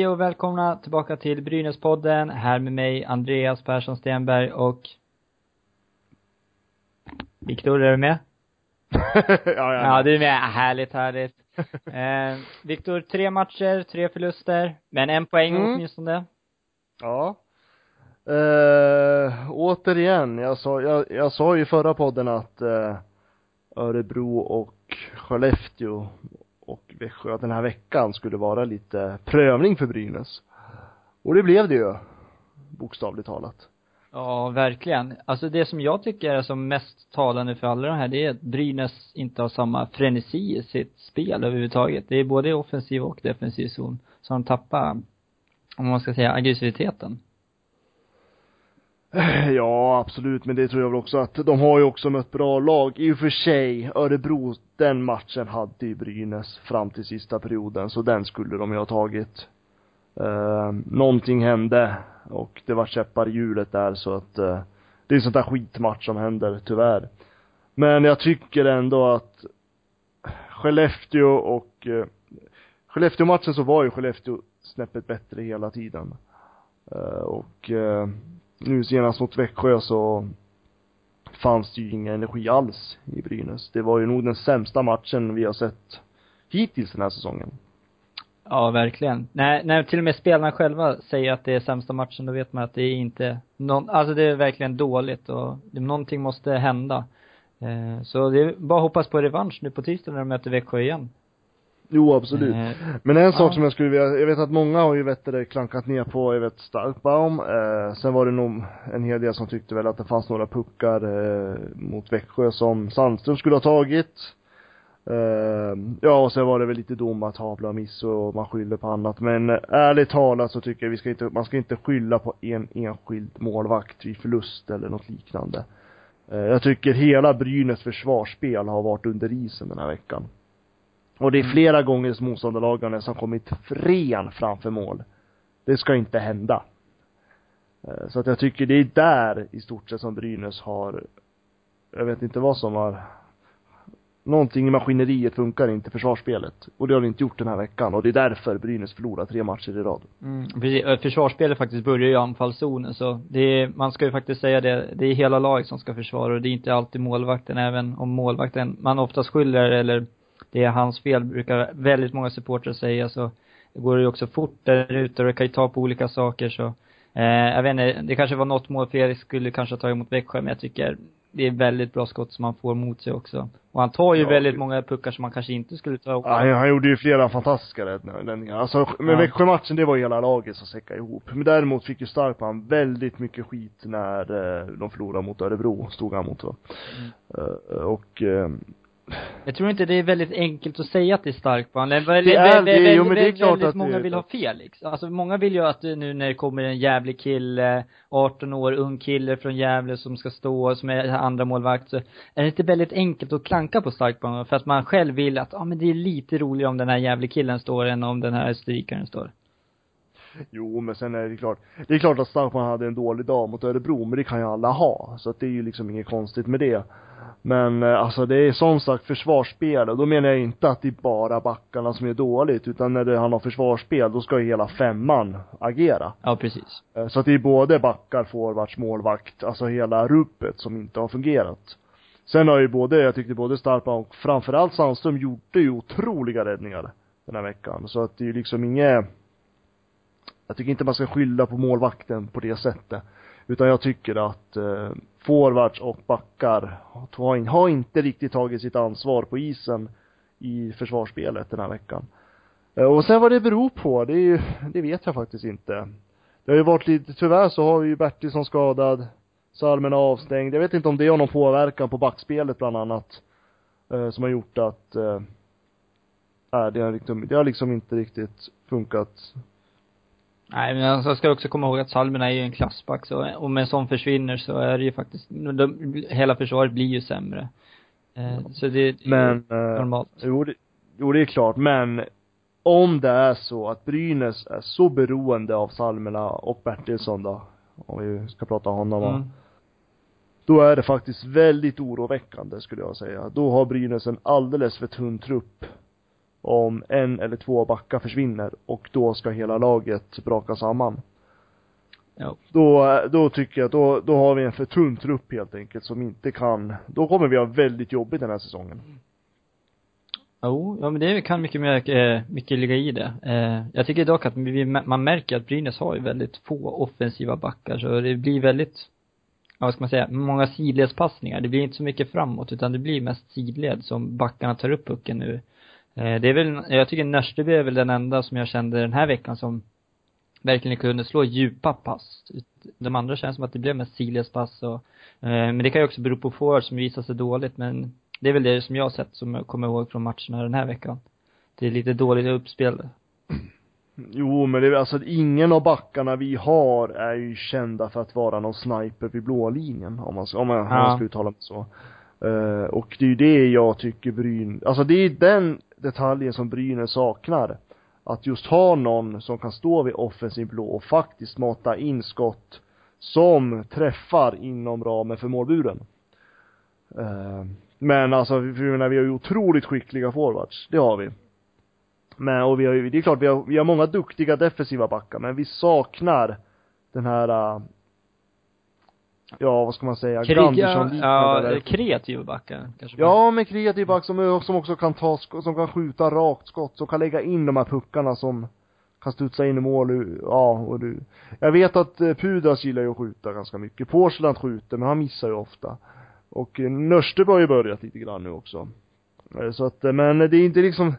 Hej och välkomna tillbaka till Brynäspodden. Här med mig Andreas Persson Stenberg och Viktor, är du med? ja, ja. Ja, du är med. Härligt, härligt. eh, Viktor, tre matcher, tre förluster, men en poäng Mm. åtminstone. ja. Eh, återigen, jag sa, jag, jag sa ju i förra podden att eh, Örebro och Skellefteå och Växjö att den här veckan skulle vara lite prövning för Brynäs. Och det blev det ju, bokstavligt talat. Ja, verkligen. Alltså det som jag tycker är som mest talande för alla de här, det är att Brynäs inte har samma frenesi i sitt spel överhuvudtaget. Det är både i offensiv och defensiv zon. Så de tappar, om man ska säga, aggressiviteten. Eh, ja, absolut, men det tror jag väl också att de har ju också mött bra lag. I och för sig, Örebro, den matchen hade ju Brynäs fram till sista perioden, så den skulle de ju ha tagit. Eh, någonting hände och det var käppar i hjulet där så att eh, det är sånt där skitmatch som händer, tyvärr. Men jag tycker ändå att Skellefteå och eh, Skellefteå-matchen så var ju Skellefteå snäppet bättre hela tiden. Eh, och eh nu senast mot Växjö så fanns det ju ingen energi alls i Brynäs. Det var ju nog den sämsta matchen vi har sett hittills den här säsongen. Ja, verkligen. När, när till och med spelarna själva säger att det är sämsta matchen, då vet man att det är inte någon, alltså det är verkligen dåligt och det, någonting måste hända. Eh, så det är bara att hoppas på revansch nu på tisdag när de möter Växjö igen. Jo, absolut. Eh, Men en sak ja. som jag skulle vilja, jag vet att många har ju vet det, klankat ner på, jag vet Starkbaum, eh, sen var det nog en hel del som tyckte väl att det fanns några puckar eh, mot Växjö som Sandström skulle ha tagit. Eh, ja, och sen var det väl lite dom att Havla har miss och man skyller på annat. Men eh, ärligt talat så tycker jag vi ska inte, man ska inte skylla på en enskild målvakt vid förlust eller något liknande. Eh, jag tycker hela Brynäs försvarsspel har varit under isen den här veckan. Och det är flera gånger som motståndarlagarna som kommit ren framför mål. Det ska inte hända. Eh, Så att jag tycker det är där i stort sett som Brynäs har, jag vet inte vad som har, någonting i maskineriet funkar inte försvarsspelet. Och det har det inte gjort den här veckan. Och det är därför Brynäs förlorar tre matcher i rad. Mm, precis. Eh, Försvarsspelet faktiskt börjar ju i anfallszonen så det är, man ska ju faktiskt säga det, det är hela laget som ska försvara och det är inte alltid målvakten, även om målvakten, man oftast skyller eller det är hans fel brukar väldigt många supportrar säga så det går ju också fort där ute och det kan ju ta på olika saker så eh, jag vet inte, det kanske var något mål Felix skulle kanske ha tagit mot Växjö men jag tycker det är väldigt bra skott som han får mot sig också. Och han tar ju Ja, väldigt det- många puckar som han kanske inte skulle ta också. Ja, han, gjorde ju flera fantastiska räddningar. Alltså, med Ja. Växjö-matchen, det var ju hela laget som säckade ihop. Men däremot fick ju Starkman väldigt mycket skit när eh, de förlorade mot Örebro, stod han mot va. Mm. Eh, och eh, Jag tror inte det är väldigt enkelt att säga att det är honom. Väldigt, Det är- det är- jo, men det är klart väldigt att många vill ha Felix. Alltså många vill ju att det nu när det kommer en jävlig kille, 18 år, ung kille från Gävle som ska stå, som är andra målvakt så är det inte väldigt enkelt att klanka på honom för att man själv vill att, ja men det är lite roligare om den här jävlig killen står än om den här strykaren står. Jo, men sen är det klart. Det är klart att Starkman hade en dålig dag mot Örebro, men det kan ju alla ha. Så att det är ju liksom inget konstigt med det. Men eh, alltså det är som sagt försvarsspel och då menar jag inte att det är bara backarna som är dåligt, utan när det han har försvarsspel, då ska ju hela femman agera. Ja, precis. Eh, Så att det är både backar, forwards, målvakt, alltså hela ruppet som inte har fungerat. Sen har ju både, jag tyckte både Starpa och framförallt Sandström gjorde ju otroliga räddningar den här veckan. Så att det är ju liksom inget, jag tycker inte man ska skylla på målvakten på det sättet. Utan jag tycker att eh, forwards och backar har, har inte riktigt tagit sitt ansvar på isen i försvarsspelet den här veckan. Eh, och sen vad det beror på, det är ju, det vet jag faktiskt inte. Det har ju varit lite, tyvärr så har vi ju Bertilsson skadad, Salmen är avstängd. Jag vet inte om det har någon påverkan på backspelet bland annat. Eh, som har gjort att, eh, det har liksom, det har liksom inte riktigt funkat. Nej, men alltså, jag ska också komma ihåg att Salmen är ju en klassback, så om en sån försvinner så är det ju faktiskt, de, hela försvaret blir ju sämre. Eh, så det är Men, eh, normalt. jo det, jo det är klart, men om det är så att Brynäs är så beroende av Salmela och Bertilsson då, om vi ska prata om honom. Mm. då är det faktiskt väldigt oroväckande skulle jag säga. Då har Brynäs en alldeles för tunn trupp om en eller två backar försvinner och då ska hela laget braka samman. Ja. Då, då tycker jag att då, då har vi en för tunn trupp helt enkelt som inte kan, då kommer vi ha väldigt jobbigt den här säsongen. Jo, ja men det kan mycket, mer, eh, mycket ligga i det. Eh, jag tycker dock att vi, man märker att Brynäs har ju väldigt få offensiva backar så det blir väldigt, ja, vad ska man säga, många sidledspassningar. Det blir inte så mycket framåt utan det blir mest sidled som backarna tar upp pucken nu. Eh, det är väl, jag tycker Nörsteby är väl den enda som jag kände den här veckan som verkligen kunde slå djupa pass. De andra känns som att det blev mest sidledspass och, men det kan ju också bero på forward som visar sig dåligt men det är väl det som jag har sett som jag kommer ihåg från matcherna den här veckan. Det är lite dåligt uppspel. Jo, men det är alltså ingen av backarna vi har är ju kända för att vara någon sniper vid blå linjen om man, om man, ja. ska uttala det så. Uh, och det är ju det jag tycker Bryn, alltså det är den detaljer som Brynäs saknar. Att just ha någon som kan stå vid offensiv blå och faktiskt mata in skott som träffar inom ramen för målburen. Eh, men alltså, vi, menar, vi har ju otroligt skickliga forwards. Det har vi. Men, och vi har ju, det är klart, vi har, vi har många duktiga defensiva backar, men vi saknar den här eh, ja, vad ska man säga, Kriga, ja, kreativa backar kanske. Ja, men kreativ back som, som också kan ta, som kan skjuta rakt skott, som kan lägga in de här puckarna som kan studsa in i mål, ja, och du. Jag vet att eh, Pudas gillar ju att skjuta ganska mycket. Porcelant skjuter, men han missar ju ofta. Och Nörsteby har ju börjat lite grann nu också. Eh, så att, eh, men det är inte liksom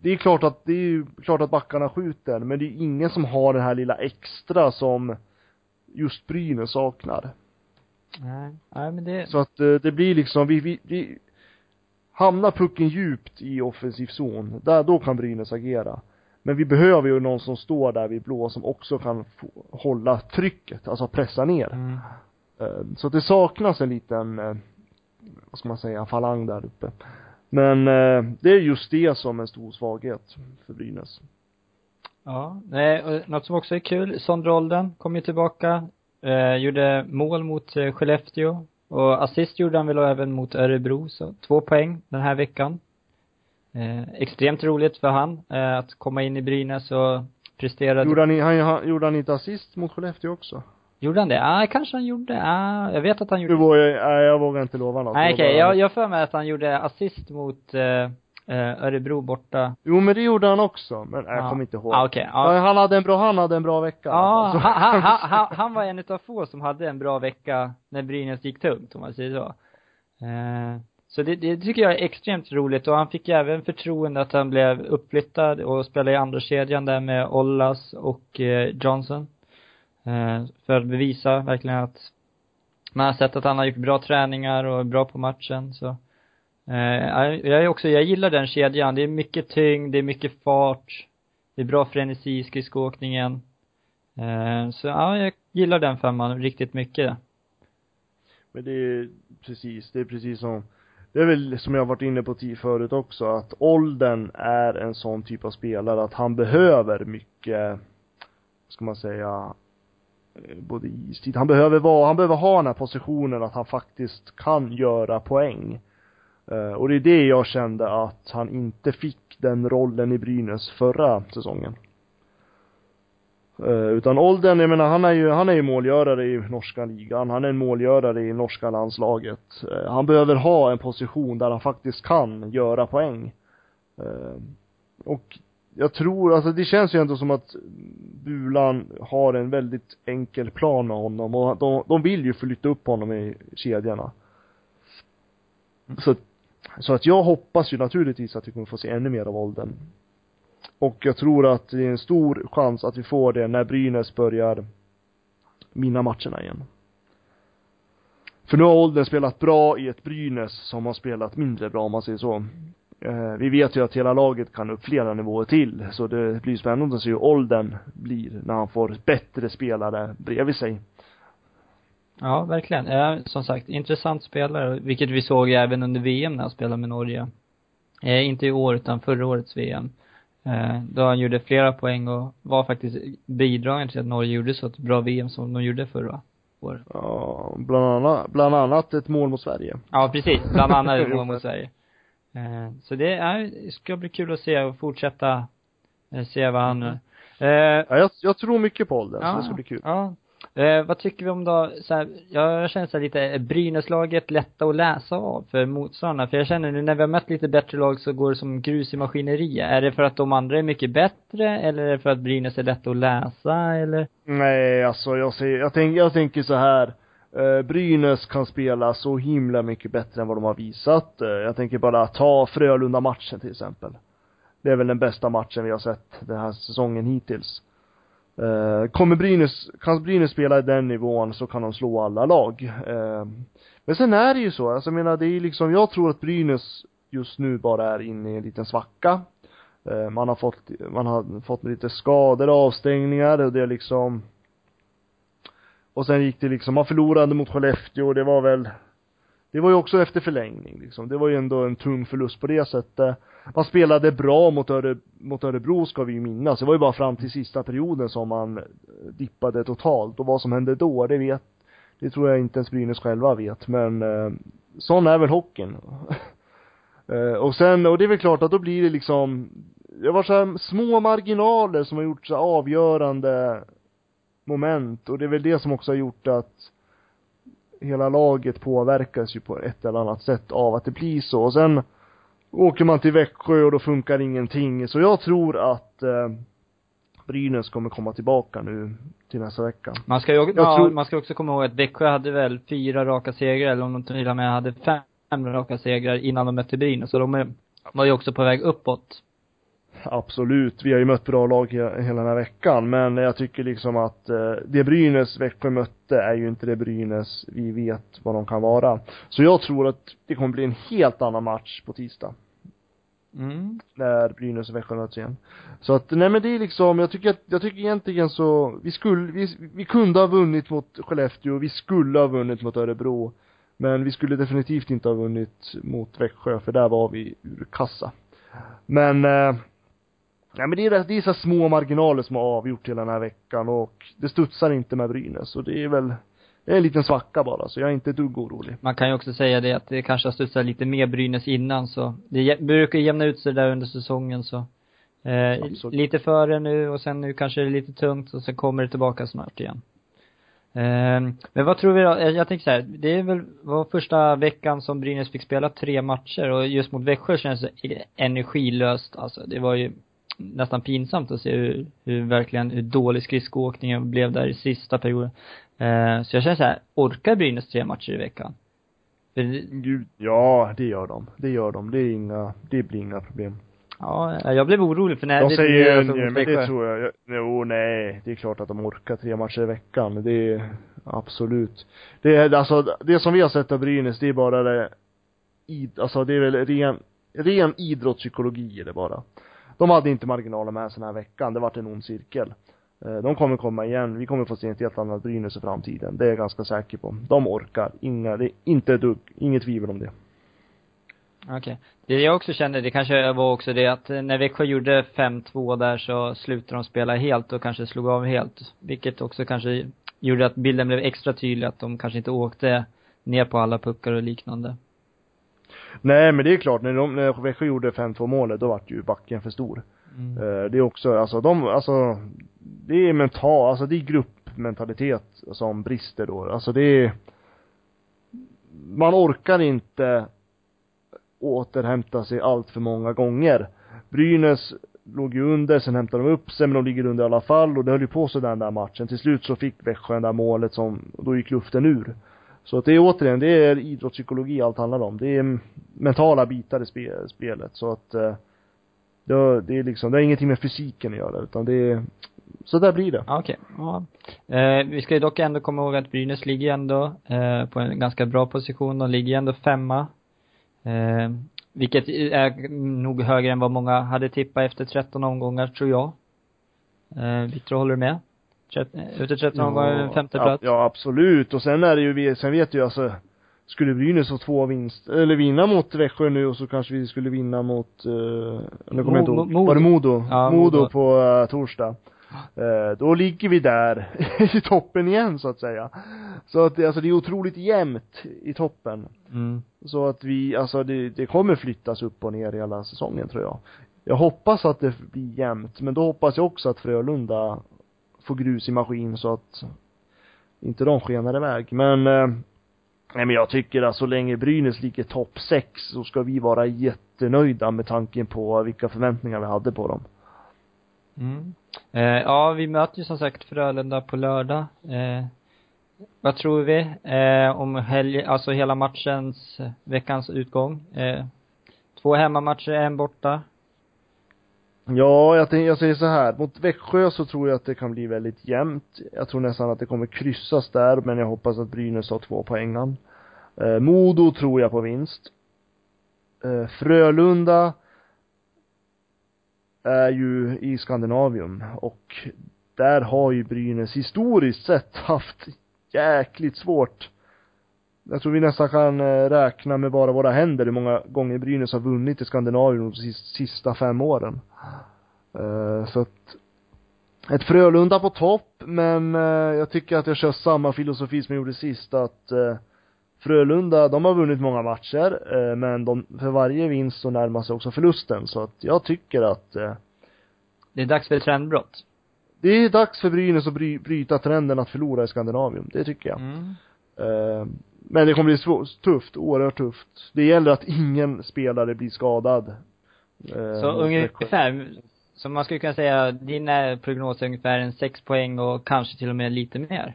det är klart att, det är ju klart att backarna skjuter, men det är ingen som har den här lilla extra som just Brynäs saknar. Nej, nej men det Så att eh, det blir liksom, vi, vi, vi hamnar pucken djupt i offensiv zon, där, då kan Brynäs agera. Men vi behöver ju någon som står där vid blå som också kan få, hålla trycket, alltså pressa ner. Mm. Eh, så det saknas en liten, eh, vad ska man säga, falang där uppe. Men det är just det som en stor svaghet för Brynäs. Ja, nej, något som också är kul, Sondre Olden kom ju tillbaka, eh, gjorde mål mot eh, Skellefteå och assist gjorde han väl även mot Örebro, så två poäng den här veckan. Eh, extremt roligt för han, eh, att komma in i Brynäs och prestera. Gjorde han, han, gjorde han inte assist mot Skellefteå också? Gjorde han det? Ah, kanske han gjorde. Ah, jag vet att han gjorde. Du vågar, nej, jag vågar inte lova något. Nej, okej. Okay. Jag, jag för mig att han gjorde assist mot eh, Örebro borta. Jo, men det gjorde han också. Men jag kommer inte ihåg. Ah. Okay. Ah. Han hade en bra, han hade en bra vecka. Ja, ah, han, han, han, han, var en utav få som hade en bra vecka när Brynäs gick tungt, om man säger så. Eh, så det, det tycker jag är extremt roligt och han fick även förtroende att han blev uppflyttad och spelade i andra kedjan där med Ollas och eh, Johnson. Eh, för att bevisa verkligen att man har sett att han har gjort bra träningar och är bra på matchen så eh, jag är också, jag gillar den kedjan. Det är mycket tyngd, det är mycket fart, det är bra frenesi i skridskoåkningen. Eh, så ja, jag gillar den femman riktigt mycket. Men det är precis, det är precis som det är väl som jag varit inne på förut också, att åldern är en sån typ av spelare att han behöver mycket, ska man säga, eh, både istid. Han behöver vara, han behöver ha den här positionen att han faktiskt kan göra poäng. Uh, och det är det jag kände att han inte fick den rollen i Brynäs förra säsongen. Uh, utan åldern, jag menar han är ju, han är ju målgörare i norska ligan, han är en målgörare i norska landslaget. Uh, han behöver ha en position där han faktiskt kan göra poäng. och jag tror, alltså det känns ju ändå som att Bulan har en väldigt enkel plan med honom och de, de vill ju flytta upp honom i kedjorna. Så, så att jag hoppas ju naturligtvis att vi kommer få se ännu mer av åldern. Och jag tror att det är en stor chans att vi får det när Brynäs börjar vinna matcherna igen. För nu har åldern spelat bra i ett Brynäs som har spelat mindre bra om man säger så. Eh, vi vet ju att hela laget kan upp flera nivåer till, så det blir spännande att se hur åldern blir när han får bättre spelare bredvid sig. Ja, verkligen. Ja, som sagt, intressant spelare, vilket vi såg även under VM när han spelade med Norge. Eh, inte i år, utan förra årets VM. Eh, då han gjorde flera poäng och var faktiskt bidragande till att Norge gjorde så ett bra VM som de gjorde förra fotspår. Ja, bland annat, bland annat ett mål mot Sverige. Ja, precis. Bland annat ett mål mot Sverige. Eh, så det, är, ska bli kul att se och fortsätta eh, se vad han Mm. eh, Ja, jag, jag tror mycket på Olden, så det ska bli kul. Ja. Eh, vad tycker vi om då, så här, jag känner så här lite, är Brynäslaget lätta att läsa av för motståndarna? För jag känner nu när vi har mött lite bättre lag så går det som grus i maskineriet. Är det för att de andra är mycket bättre eller är det för att Brynäs är lätta att läsa eller? Nej, alltså jag säger, jag tänker, jag tänker så här. Eh, Brynäs kan spela så himla mycket bättre än vad de har visat. Eh, jag tänker bara ta Frölunda-matchen till exempel. Det är väl den bästa matchen vi har sett den här säsongen hittills. Eh, kommer Brynäs, kan Brynäs spela i den nivån så kan de slå alla lag. Eh, men sen är det ju så, alltså jag menar det är liksom, jag tror att Brynäs just nu bara är inne i en liten svacka. Eh, man har fått, man har fått lite skador och avstängningar och det är liksom och sen gick det liksom, man förlorade mot Skellefteå och det var väl det var ju också efter förlängning liksom. Det var ju ändå en tung förlust på det sättet. Man spelade bra mot, Öre, mot Örebro ska vi ju minnas. Det var ju bara fram till sista perioden som man eh, dippade totalt. Och vad som hände då, det vet, det tror jag inte ens Brynäs själva vet. Men eh, sån är väl hockeyn. eh, och sen, och det är väl klart att då blir det liksom, det var så här små marginaler som har gjort så avgörande moment. Och det är väl det som också har gjort att hela laget påverkas ju på ett eller annat sätt av att det blir så. Och sen åker man till Växjö och då funkar ingenting. Så jag tror att eh, Brynäs kommer komma tillbaka nu till nästa vecka. Man ska ju, ja, tror- man ska också komma ihåg att Växjö hade väl fyra raka segrar eller om de till och med hade fem raka segrar innan de mötte Brynäs. Så de är, var ju också på väg uppåt. Absolut, vi har ju mött bra lag he- hela den här veckan, men jag tycker liksom att eh, det Brynäs Växjö mötte är ju inte det Brynäs vi vet vad de kan vara. Så jag tror att det kommer bli en helt annan match på tisdag. Mm. när Brynäs och Växjö möts igen. Så att, nej men det är liksom, jag tycker att, jag tycker egentligen så, vi skulle, vi, vi kunde ha vunnit mot Skellefteå, vi skulle ha vunnit mot Örebro. Men vi skulle definitivt inte ha vunnit mot Växjö, för där var vi ur kassa. Men, eh, ja men det är, det är så här små marginaler som har avgjort hela den här veckan och det studsar inte med Brynäs och det är väl, det är en liten svacka bara, så jag är inte ett dugg orolig. Man kan ju också säga det att det kanske har studsat lite mer Brynäs innan så det brukar jämna ut sig där under säsongen så eh, Absolut. lite före nu och sen nu kanske det är lite tungt och sen kommer det tillbaka snart igen. Eh, men vad tror vi då? Eh, Jag tänker så här, det är väl, var första veckan som Brynäs fick spela tre matcher och just mot Växjö känns det energilöst alltså. Det var ju nästan pinsamt att se hur, hur verkligen, hur dålig skridskoåkningen blev där i sista perioden. Eh, så jag känner så här, orkar Brynäs tre matcher i veckan? Gud, ja, det gör de. Det gör de. Det är inga, det blir inga problem. ja, jag blev orolig för när De det säger ja, mot men det tror jag, jo nej, det är klart att de orkar tre matcher i veckan. Det är, absolut. Det är, alltså, det som vi har sett av Brynäs, det är bara det, alltså det är väl ren, ren idrottspsykologi är det bara. De hade inte marginaler med sig den här veckan, det vart en ond cirkel. Eh, de kommer komma igen, vi kommer få se ett helt annat Brynäs i framtiden, det är jag ganska säker på. De orkar, inga, det är inte ett dugg, inget tvivel om det. Okej. Det jag också kände, det kanske var också det att eh, när Växjö gjorde 5-2 där så slutade de spela helt och kanske slog av helt. Vilket också kanske gjorde att bilden blev extra tydlig att de kanske inte åkte ner på alla puckar och liknande. Nej men det är klart, när, de, när Växjö gjorde 5-2 målet, då vart ju backen för stor. Mm. Eh, Det är också, alltså de, alltså Det är mental, alltså det är gruppmentalitet som brister då. Alltså det är Man orkar inte återhämta sig allt för många gånger. Brynäs låg ju under, sen hämtade de upp sig, men de ligger under i alla fall och det höll ju på så den där matchen. Till slut så fick Växjö det där målet som, då gick luften ur. Så att det är återigen, det är idrottspsykologi allt handlar om. Det är mentala bitar i spe, spelet. Så att eh, det, det är liksom, det har ingenting med fysiken att göra utan det är, så där blir det. Okej, Okej, ja. Eh, vi ska ju dock ändå komma ihåg att Brynäs ligger ändå eh, på en ganska bra position. De ligger ändå femma. Eh, vilket är nog högre än vad många hade tippat efter 13 omgångar, tror jag. Eh, Victor, håller du med? Efter 13 omgångar, femte ja, plats. ja, absolut. Och sen är det ju, sen vet ju alltså, skulle Brynäs få två vinst, eller vinna mot Växjö nu och så kanske vi skulle vinna mot, uh, nu kommer jag inte ihåg, var det Modo? Ja, Modo Modo. på uh, torsdag. Eh, då ligger vi där i toppen igen så att säga. Så att alltså det är otroligt jämnt i toppen. Mm. Så att vi, alltså det, det kommer flyttas upp och ner hela säsongen tror jag. Jag hoppas att det blir jämnt, men då hoppas jag också att Frölunda få grus i maskin så att inte de skenar iväg. Men, eh, nej men jag tycker att så länge Brynäs ligger topp 6 så ska vi vara jättenöjda med tanken på vilka förväntningar vi hade på dem. Mm. Eh, ja, vi möter ju som sagt Frölunda på lördag. Eh, vad tror vi eh, om helg, alltså hela matchens, veckans utgång? Eh, två hemmamatcher, en borta. Ja, jag, tänker, jag säger så här. Mot Växjö så tror jag att det kan bli väldigt jämnt. Jag tror nästan att det kommer kryssas där, men jag hoppas att Brynäs har två poängen. Eh, Modo tror jag på vinst. Eh, Frölunda är ju i Skandinavium och där har ju Brynäs historiskt sett haft jäkligt svårt. Jag tror vi nästan kan eh, räkna med bara våra händer hur många gånger Brynäs har vunnit i Skandinavium de sista fem åren. Uh, så att ett Frölunda på topp, men uh, jag tycker att jag kör samma filosofi som jag gjorde sist, att Frölunda, de har vunnit många matcher, men de, för varje vinst så närmar sig också förlusten, så att jag tycker att Det är dags för ett trendbrott. det är dags för Brynäs att bry, bryta trenden att förlora i Skandinavium, det tycker jag. Mm. Men det kommer bli svårt, tufft, oerhört tufft. Det gäller att ingen spelare blir skadad. Så ungefär, så man skulle kunna säga, din prognos är ungefär en sex poäng och kanske till och med lite mer.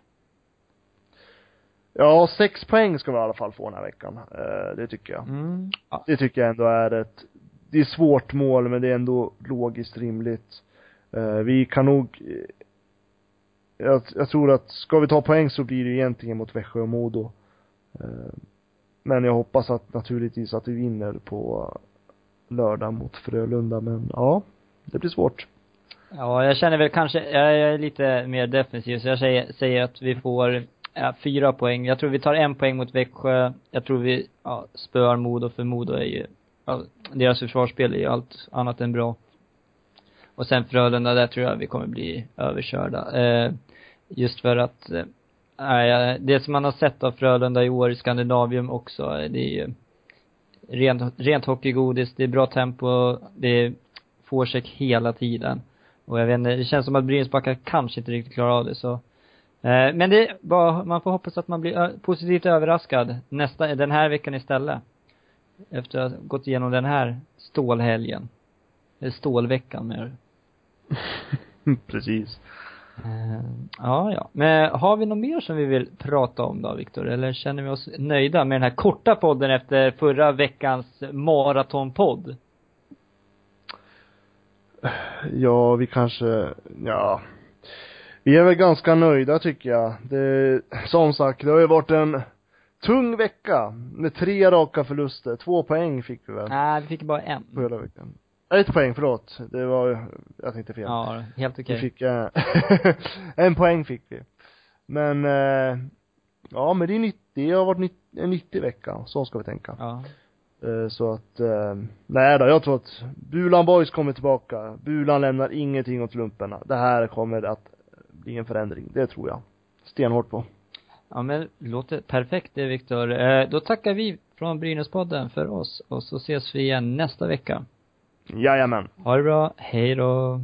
Ja, sex poäng ska vi i alla fall få den här veckan. Eh, det tycker jag. Mm. Ja. Det tycker jag ändå är ett, det är svårt mål men det är ändå logiskt rimligt. Eh, vi kan nog, eh, jag, jag tror att ska vi ta poäng så blir det egentligen mot Växjö och Modo. Eh, men jag hoppas att naturligtvis att vi vinner på lördag mot Frölunda men ja, det blir svårt. Ja, jag känner väl kanske, jag är lite mer defensiv så jag säger, säger att vi får, ja, fyra poäng. Jag tror vi tar en poäng mot Växjö. Jag tror vi, ja, spöar Modo för Modo är ju, ja, deras försvarsspel är ju allt annat än bra. Och sen Frölunda, där tror jag vi kommer bli överkörda. Eh, just för att, eh, nej, det som man har sett av Frölunda i år i Skandinavium också, det är ju rent, rent hockeygodis, det är bra tempo, det är forecheck hela tiden. Och jag vet inte, det känns som att Brynäsbackar kanske inte riktigt klarar av det så. Eh, men det är bara, man får hoppas att man blir positivt överraskad nästa, den här veckan istället. Efter att ha gått igenom den här stålhelgen. Eller stålveckan mer. Precis. Eh, ja, ja. Men har vi något mer som vi vill prata om då, Viktor? Eller känner vi oss nöjda med den här korta podden efter förra veckans maratonpodd? Ja, vi kanske, ja. Vi är väl ganska nöjda tycker jag. Det, som sagt, det har ju varit en tung vecka med tre raka förluster. Två poäng fick vi väl Nej, vi fick bara en. på hela veckan. Ett poäng, förlåt. Det var, jag tänkte fel. Ja, helt okej. Vi fick, eh, en poäng fick vi. Men, eh, ja men det är nytt, det har varit nytt, en nyttig vecka. Så ska vi tänka. Ja. Eh, Så att, eh, nej då, jag tror att Bulan Boys kommer tillbaka. Bulan lämnar ingenting åt lumparna. Det här kommer att bli en förändring, det tror jag. Stenhårt på. Ja men, låter perfekt det Viktor. Eh, då tackar vi från Brynäspodden för oss och så ses vi igen nästa vecka. Jajamän. Ha det bra, hej då.